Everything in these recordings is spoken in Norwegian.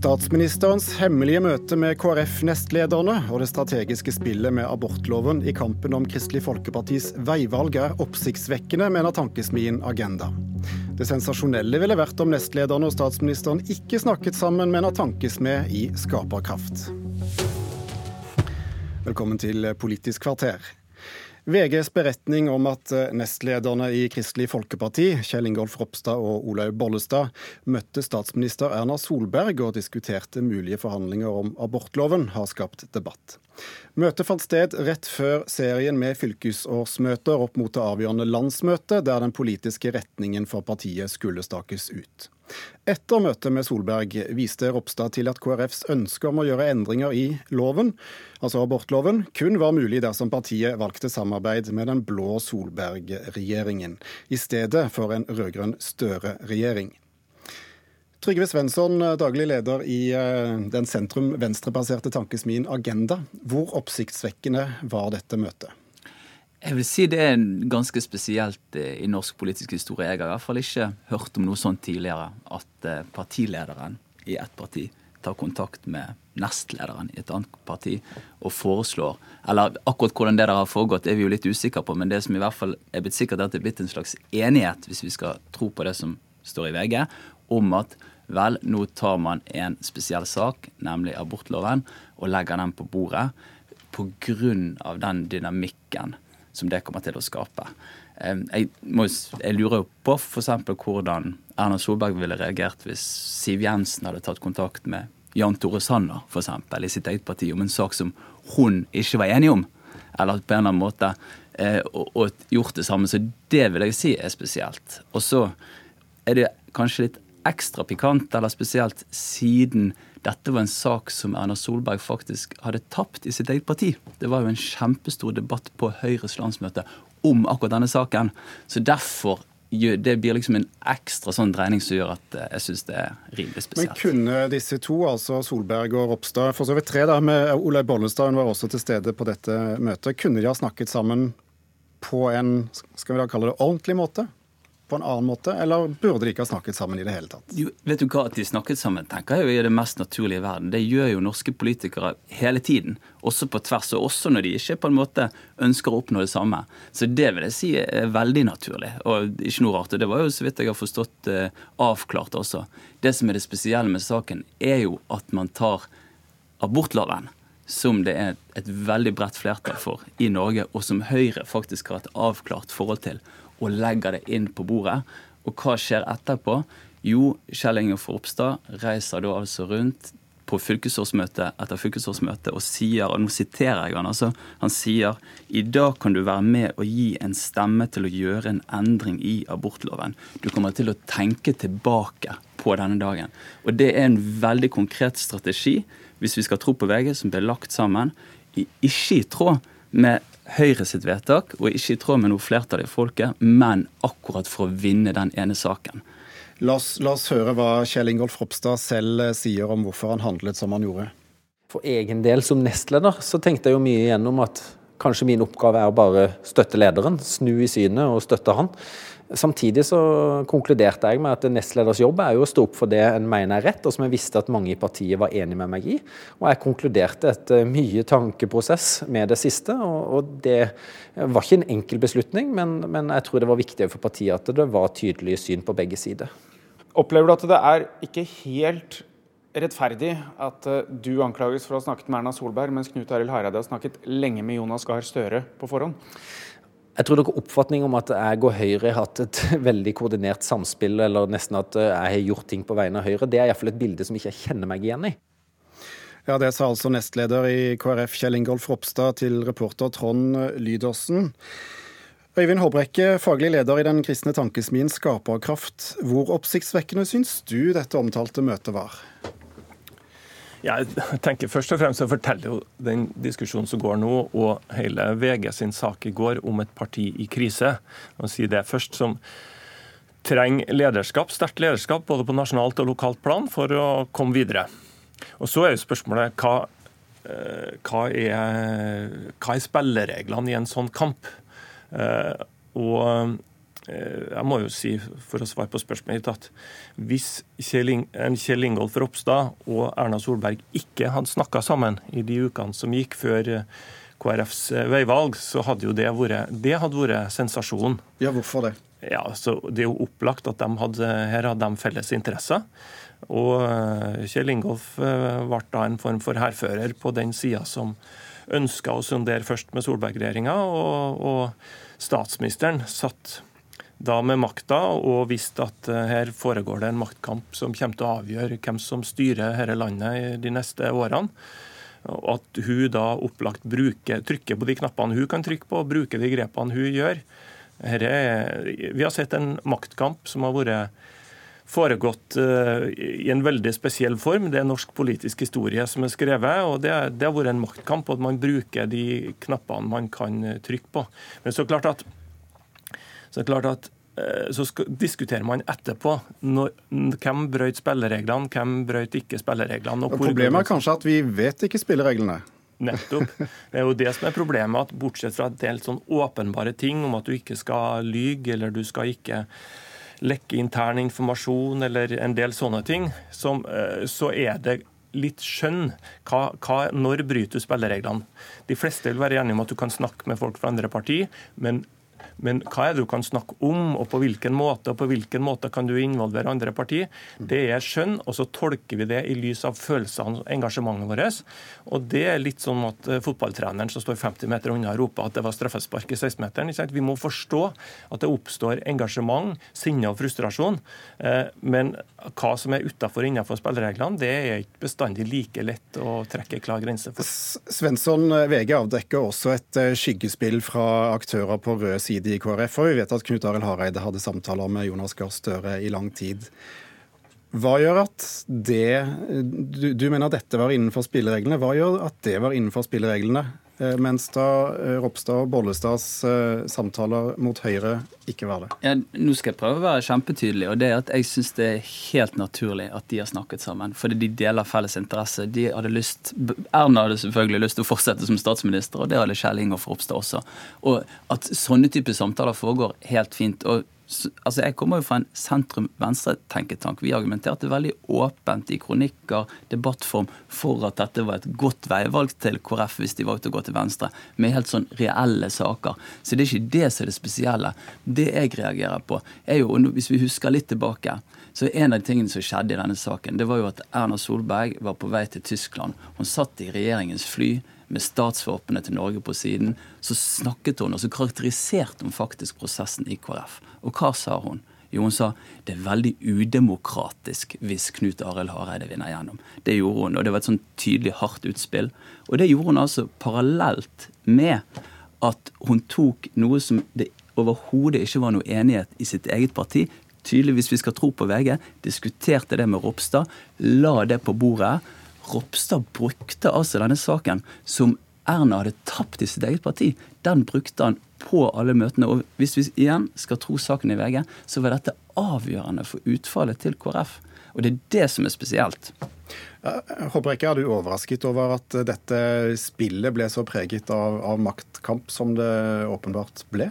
Statsministerens hemmelige møte med KrF-nestlederne og det strategiske spillet med abortloven i kampen om Kristelig Folkepartis veivalg er oppsiktsvekkende, mener tankesmien Agenda. Det sensasjonelle ville vært om nestlederne og statsministeren ikke snakket sammen, mener tankesmed i Skaperkraft. Velkommen til Politisk kvarter. VGs beretning om at eh, nestlederne i Kristelig Folkeparti, Kjell Ingolf Ropstad og Olaug Bollestad, møtte statsminister Erna Solberg og diskuterte mulige forhandlinger om abortloven, har skapt debatt. Møtet fant sted rett før serien med fylkesårsmøter opp mot det avgjørende landsmøtet, der den politiske retningen for partiet skulle stakes ut. Etter møtet med Solberg viste Ropstad til at KrFs ønske om å gjøre endringer i loven, altså abortloven, kun var mulig dersom partiet valgte samarbeid med den blå Solberg-regjeringen, i stedet for en rød-grønn Støre-regjering. Trygve Svensson, daglig leder i eh, den sentrum-venstrebaserte tankesmien Agenda. Hvor oppsiktsvekkende var dette møtet? Jeg vil si det er ganske spesielt eh, i norsk politisk historie. Jeg har i hvert fall ikke hørt om noe sånt tidligere. At eh, partilederen i ett parti tar kontakt med nestlederen i et annet parti og foreslår Eller akkurat hvordan det der har foregått, er vi jo litt usikre på, men det som i hvert fall er blitt sikkert, er at det er blitt en slags enighet, hvis vi skal tro på det som står i VG, om at vel, nå tar man en spesiell sak, nemlig abortloven, og legger den på bordet pga. den dynamikken som det kommer til å skape. Jeg, må, jeg lurer jo på f.eks. hvordan Erna Solberg ville reagert hvis Siv Jensen hadde tatt kontakt med Jan Tore Sanner for eksempel, i sitt eget parti om en sak som hun ikke var enig om. Eller på en eller annen måte eh, og, og, gjort det samme. Så det vil jeg si er spesielt. Og så er det kanskje litt ekstra pikant, eller spesielt siden dette var en sak som Erna Solberg faktisk hadde tapt i sitt eget parti. Det var jo en kjempestor debatt på Høyres landsmøte om akkurat denne saken. Så derfor det blir liksom en ekstra sånn dreining som gjør at eh, jeg syns det er rimelig spesielt. Men Kunne disse to, altså Solberg og Ropstad, for så vidt tre da, med Olaug Bollestad, hun var også til stede på dette møtet, kunne de ha snakket sammen på en skal vi da kalle det ordentlig måte? På en annen måte, eller burde de ikke ha snakket sammen i det hele tatt? Jo, vet du hva, At de snakket sammen tenker jeg er det mest naturlige i verden. Det gjør jo norske politikere hele tiden, også på tvers, og også når de ikke på en måte ønsker å oppnå det samme. Så det vil jeg si er veldig naturlig, og ikke noe rart. Og det var jo så vidt jeg har forstått eh, avklart også. Det som er det spesielle med saken, er jo at man tar abortloven som det er et veldig bredt flertall for i Norge, og som Høyre faktisk har et avklart forhold til og legger det inn på bordet. Og hva skjer etterpå? Jo, Kjell Ingolf Ropstad reiser da altså rundt på fylkesårsmøte etter fylkesårsmøte og sier, og nå siterer jeg han altså, han sier i dag kan du være med og gi en stemme til å gjøre en endring i abortloven. Du kommer til å tenke tilbake på denne dagen. Og det er en veldig konkret strategi, hvis vi skal tro på VG, som ble lagt sammen, ikke i tråd med Høyre sitt vedtak, og ikke i tråd med noe flertall i folket, men akkurat for å vinne den ene saken. La oss, la oss høre hva Kjell Ingolf Ropstad selv eh, sier om hvorfor han handlet som han gjorde. For egen del som nestleder så tenkte jeg jo mye igjennom at kanskje min oppgave er å bare støtte lederen, snu i synet og støtte han. Samtidig så konkluderte jeg med at nestleders jobb er jo å stå opp for det en mener er rett, og som jeg visste at mange i partiet var enig med meg i. Og jeg konkluderte etter mye tankeprosess med det siste, og det var ikke en enkel beslutning, men, men jeg tror det var viktig for partiet at det var tydelig syn på begge sider. Opplever du at det er ikke helt rettferdig at eh, du anklages for å ha snakket med Erna Solberg, mens Knut Arild Hareide har snakket lenge med Jonas Gahr Støre på forhånd? Jeg tror dere oppfatning om at jeg og Høyre har hatt et veldig koordinert samspill, eller nesten at jeg har gjort ting på vegne av Høyre, det er iallfall et bilde som ikke jeg kjenner meg igjen i. Ja, Det sa altså nestleder i KrF Kjell Ingolf Ropstad til reporter Trond Lydersen. Øyvind Håbrekke, faglig leder i den kristne tankesmien Skaperkraft. Hvor oppsiktsvekkende syns du dette omtalte møtet var? Jeg tenker Først og fremst å fortelle jo den diskusjonen som går nå, og hele VG sin sak i går om et parti i krise. Og si det først som trenger lederskap, sterkt lederskap både på nasjonalt og lokalt plan for å komme videre. Og Så er jo spørsmålet hva, eh, hva, er, hva er spillereglene i en sånn kamp? Eh, og jeg må jo si, for å svare på spørsmålet ditt, at hvis Kjell, Kjell Ingolf Ropstad og Erna Solberg ikke hadde snakka sammen i de ukene som gikk før KrFs veivalg, så hadde jo det vært, det hadde vært sensasjon. Ja, hvorfor det? Ja, så Det er jo opplagt at de hadde, her hadde de felles interesser. Og Kjell Ingolf ble da en form for hærfører på den sida som ønska å sondere først med Solberg-regjeringa, og, og, statsministeren satt da med makta og visst at eh, her foregår det en maktkamp som kommer til å avgjøre hvem som styrer dette landet de neste årene. Og at hun da opplagt bruker, trykker på de knappene hun kan trykke på, og bruker de grepene hun gjør. Er, vi har sett en maktkamp som har vært foregått uh, i en veldig spesiell form. Det er norsk politisk historie som er skrevet, og det, det har vært en maktkamp. Og at man bruker de knappene man kan eh, trykke på. Men så klart at, så det er klart at uh, så diskuterer man etterpå når, hvem brøt spillereglene, hvem brøt ikke spillereglene. Problemet er kanskje at vi vet ikke spillereglene. Nettopp. Det er jo det som er problemet. at Bortsett fra en del sånn åpenbare ting om at du ikke skal lyge, eller du skal ikke lekke intern informasjon eller en del sånne ting, som, eh, så er det litt skjønn. Hva, hva, når bryter du spillereglene? De fleste vil være enige om at du kan snakke med folk fra andre parti, men men hva er det du kan snakke om, og på hvilken måte, og på hvilken måte kan du involvere andre partier? Det er skjønn, og så tolker vi det i lys av følelsene og engasjementet vårt. Og det er litt sånn at eh, fotballtreneren som står 50 meter unna, roper at det var straffespark i 16-meteren. Vi må forstå at det oppstår engasjement, sinne og frustrasjon. Eh, men hva som er utafor og innafor spillereglene, det er ikke bestandig like lett å trekke klar grense for. Svensson eh, VG avdekker også et skyggespill fra aktører på rød side i KrF. Og vi vet at Knut Arild Hareide hadde samtaler med Jonas Gahr Støre i lang tid. Hva gjør at det du, du, mener dette var innenfor spillereglene. Hva gjør at det var innenfor spillereglene? Eh, mens da eh, Ropstad og Bollestads eh, samtaler mot Høyre ikke var det. Ja, nå skal jeg prøve å være kjempetydelig. og det er at Jeg syns det er helt naturlig at de har snakket sammen. Fordi de deler felles interesse. De hadde lyst, Erna hadde selvfølgelig lyst til å fortsette som statsminister, og det hadde Kjell Ingolf Ropstad også. Og At sånne typer samtaler foregår helt fint. og altså Jeg kommer jo fra en sentrum-venstre-tenketank. Vi argumenterte veldig åpent i kronikker, debattform, for at dette var et godt veivalg til KrF hvis de valgte å gå til venstre, med helt sånn reelle saker. Så det er ikke det som er det spesielle. Det jeg reagerer på, er jo, hvis vi husker litt tilbake, så en av de tingene som skjedde i denne saken, det var jo at Erna Solberg var på vei til Tyskland. Hun satt i regjeringens fly med statsvåpenet til Norge på siden, så snakket hun og så karakteriserte hun faktisk prosessen i KrF. Og hva sa hun? Jo, hun sa det er veldig udemokratisk hvis Knut Arild Hareide vinner gjennom. Det gjorde hun, og det var et sånn tydelig hardt utspill. Og det gjorde hun altså parallelt med at hun tok noe som det overhodet ikke var noe enighet i sitt eget parti. tydeligvis vi skal tro på VG, diskuterte det med Ropstad, la det på bordet Ropstad brukte altså denne saken som Erna hadde tapt i sitt eget parti. Den brukte han på alle møtene. Og hvis vi igjen skal tro saken i VG, så var dette avgjørende for utfallet til KrF. Og det er det som er spesielt. Jeg håper ikke er du overrasket over at dette spillet ble så preget av, av maktkamp som det åpenbart ble?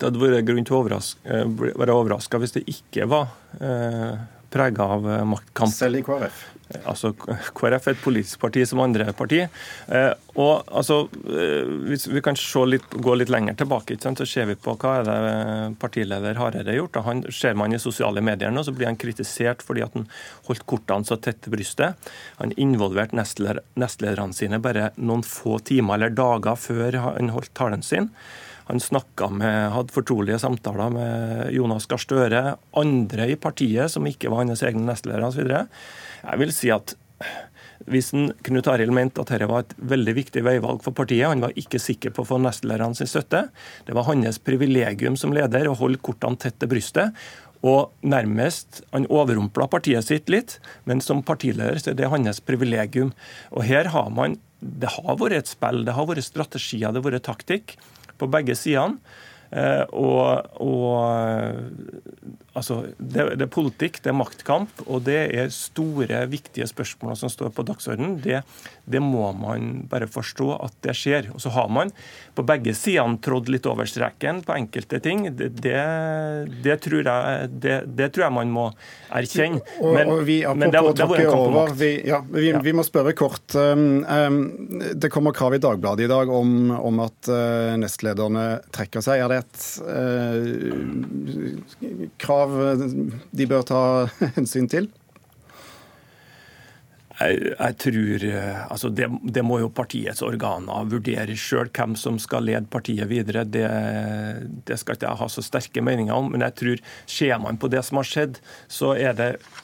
Det hadde vært grunn til å overraske, eh, være overraska hvis det ikke var eh, prega av eh, maktkamp. Selv i KrF? Altså, KrF er et politisk parti som andre parti. Eh, og altså, eh, Hvis vi kan litt, gå litt lenger tilbake, så ser vi på hva er det partileder Hareide har gjort. Han ser man i sosiale medier nå, så blir han kritisert fordi at han holdt kortene så tett til brystet. Han involverte nestleder, nestlederne sine bare noen få timer eller dager før han holdt talen sin. Han med, hadde fortrolige samtaler med Jonas Gahr Støre, andre i partiet som ikke var hans egne nestledere osv. Jeg vil si at hvis en, Knut Arild mente at dette var et veldig viktig veivalg for partiet, han var ikke sikker på å få nestlederne sin støtte. Det var hans privilegium som leder å holde kortene tett til brystet. Og nærmest, Han overrumpla partiet sitt litt, men som partileder så er det hans privilegium. Og her har man, Det har vært et spill, det har vært strategier, det har vært taktikk på begge sidene. Eh, og, og, altså, det, det, er politikk, det er maktkamp, og det er store, viktige spørsmål som står på dagsordenen. Det, det, må man bare forstå at det skjer. Og så har man på begge sidene trådd litt over streken på enkelte ting. Det, det tror, jeg, det, tror jeg man må erkjenne. Men, og, vi, men det, det var en kamp om makt. Vi, ja, vi, vi, må spørre kort. Um, um, det kommer krav i Dagbladet i dag om, om at uh, nestlederne trekker seg. Er det et uh, krav de bør ta hensyn til? Jeg, jeg tror altså det, det, må jo partiets organer vurdere sjøl hvem som skal lede partiet videre. Det, det, skal ikke jeg ha så sterke meninger om. Men jeg tror ser man på det som har skjedd, så er det eh,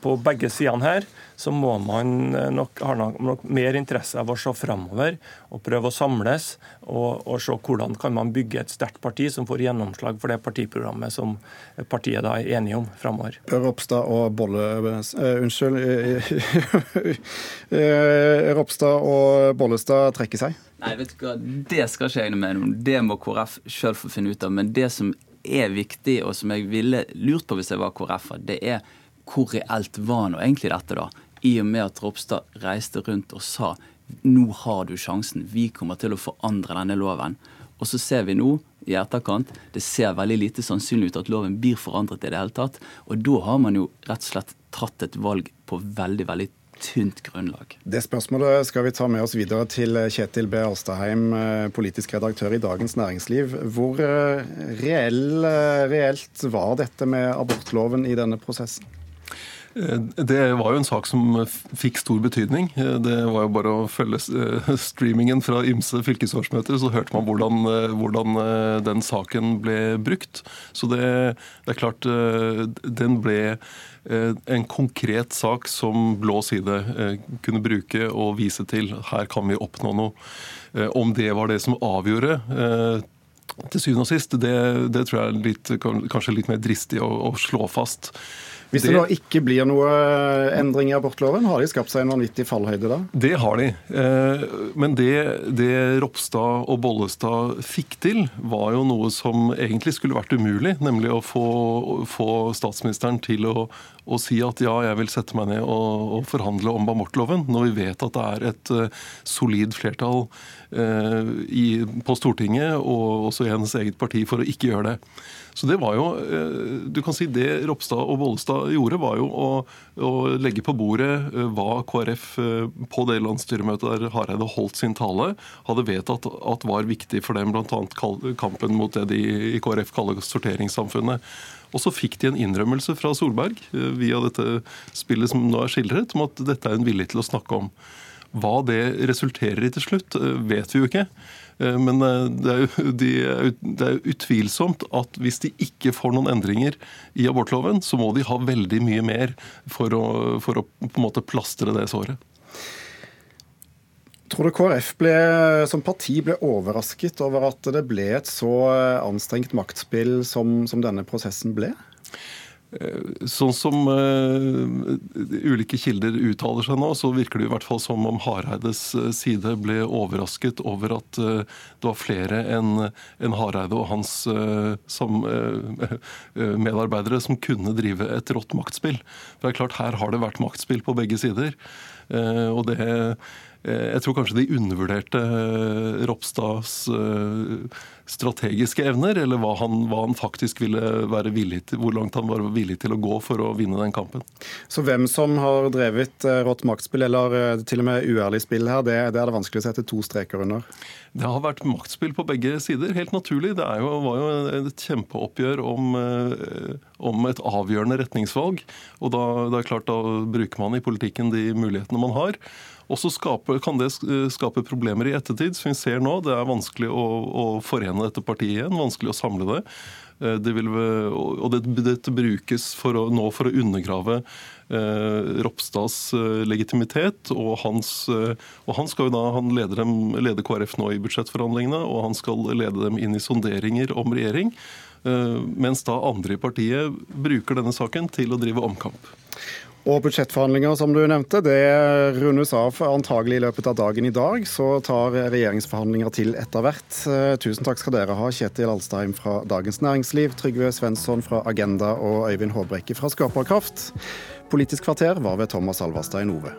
på begge sidene her så må man eh, nok ha nok mer interesse av å se framover og prøve å samles og, og, se hvordan kan man bygge et sterkt parti som får gjennomslag for det partiprogrammet som partiet da er enige om framover. Ropstad og Bolle... Uh, unnskyld. Ropstad og Bollestad trekker seg? Nei, vet du hva, det skal ikke jeg noe med om. Det må KrF sjøl få finne ut av. Men det som er viktig, og som jeg ville lurt på hvis jeg var KrF-er, det er hvor reelt var nå egentlig dette, da? i og med at Ropstad reiste rundt og sa nå har du sjansen, vi kommer til å forandre denne loven. Og så ser vi nå i etterkant det ser veldig lite sannsynlig ut at loven blir forandret i det hele tatt. Og da har man jo rett og slett tatt et valg på veldig, veldig tynt grunnlag. Det spørsmålet skal vi ta med oss videre til Kjetil B. Alstaheim, eh, politisk redaktør i Dagens Næringsliv. Hvor eh, reell, eh, reelt var dette med abortloven i denne prosessen? Eh, det var jo en sak som fikk stor betydning. Eh, det var jo bare å følge eh, streamingen fra ymse fylkesårsmøter, så hørte man hvordan, hvordan, den saken ble brukt. Så det, det, er klart den ble en konkret sak som blå side kunne bruke og vise til. Her kan vi oppnå noe. Om det var det som avgjorde til syvende og sist, det, det tror jeg er litt, kanskje litt mer dristig å, å slå fast. Hvis det, det, da ikke blir noe eh, endring i abortloven, har de skapt seg en vanvittig fallhøyde da? Det har de. Eh, men det, det Ropstad og Bollestad fikk til, var jo noe som egentlig skulle vært umulig. Nemlig å få, få statsministeren til å, å, si at ja, jeg vil sette meg ned og, og forhandle om abortloven, når vi vet at det er et uh, solid flertall i, på Stortinget og også i hennes eget parti for å ikke gjøre det. Så det var jo eh, Du kan si det Ropstad og Bollestad gjorde, var jo å, å legge på bordet eh, hva KrF eh, på det landsstyremøtet der Hareide holdt sin tale, hadde vedtatt at var viktig for dem, bl.a. kampen mot det de i KrF kaller sorteringssamfunnet. Og så fikk de en innrømmelse fra Solberg via dette spillet som nå er skildret, om at dette er hun villig til å snakke om. Hva det resulterer i til slutt, vet vi jo ikke. Eh, men eh, det er, jo, de, det er utvilsomt at hvis de ikke får noen endringer i abortloven, så må de ha veldig mye mer for å, for å på en måte plastre det såret. Tror du KrF ble, som parti ble overrasket over at det ble et så anstrengt maktspill som, som denne prosessen ble? Eh, sånn som uh, ulike kilder uttaler seg nå, så virker det i hvert fall som om Hareides eh, side ble overrasket over at uh, det var flere enn en Hareide og hans uh, som, medarbeidere som kunne drive et rått maktspill. For det er klart, Her har det vært maktspill på begge sider. og det jeg tror kanskje de undervurderte Ropstads strategiske evner, eller hva han, hva han, faktisk ville være villig til, hvor langt han var villig til å gå for å vinne den kampen. Så hvem som har drevet eh, rått maktspill, eller eh, til og med uærlig spill her, det, det er det vanskelig å sette to streker under? Det har vært maktspill på begge sider, helt naturlig. Det jo, var jo et kjempeoppgjør om, eh, om, et avgjørende retningsvalg. Og da, det er klart, da bruker man i politikken de mulighetene man har. Og så kan det skape problemer i ettertid, som vi ser nå. Det er vanskelig å, å forene dette partiet igjen, vanskelig å samle det. Eh, det vil, og det, dette brukes for å, nå for å undergrave eh, Ropstads eh, legitimitet. Og, hans, eh, og han da, han leder, dem, leder KrF nå i budsjettforhandlingene, og han skal lede dem inn i sonderinger om regjering. Eh, mens da andre i partiet bruker denne saken til å drive omkamp. Og budsjettforhandlinger, som du nevnte, det rundes av antagelig i løpet av dagen i dag. Så tar regjeringsforhandlinger til etter hvert. Eh, tusen takk skal dere ha, Kjetil Alstheim fra Dagens Næringsliv, Trygve Svensson fra Agenda og Øyvind Håbrekke fra Skaperkraft. Politisk kvarter var ved Thomas Alvarstad i Nove.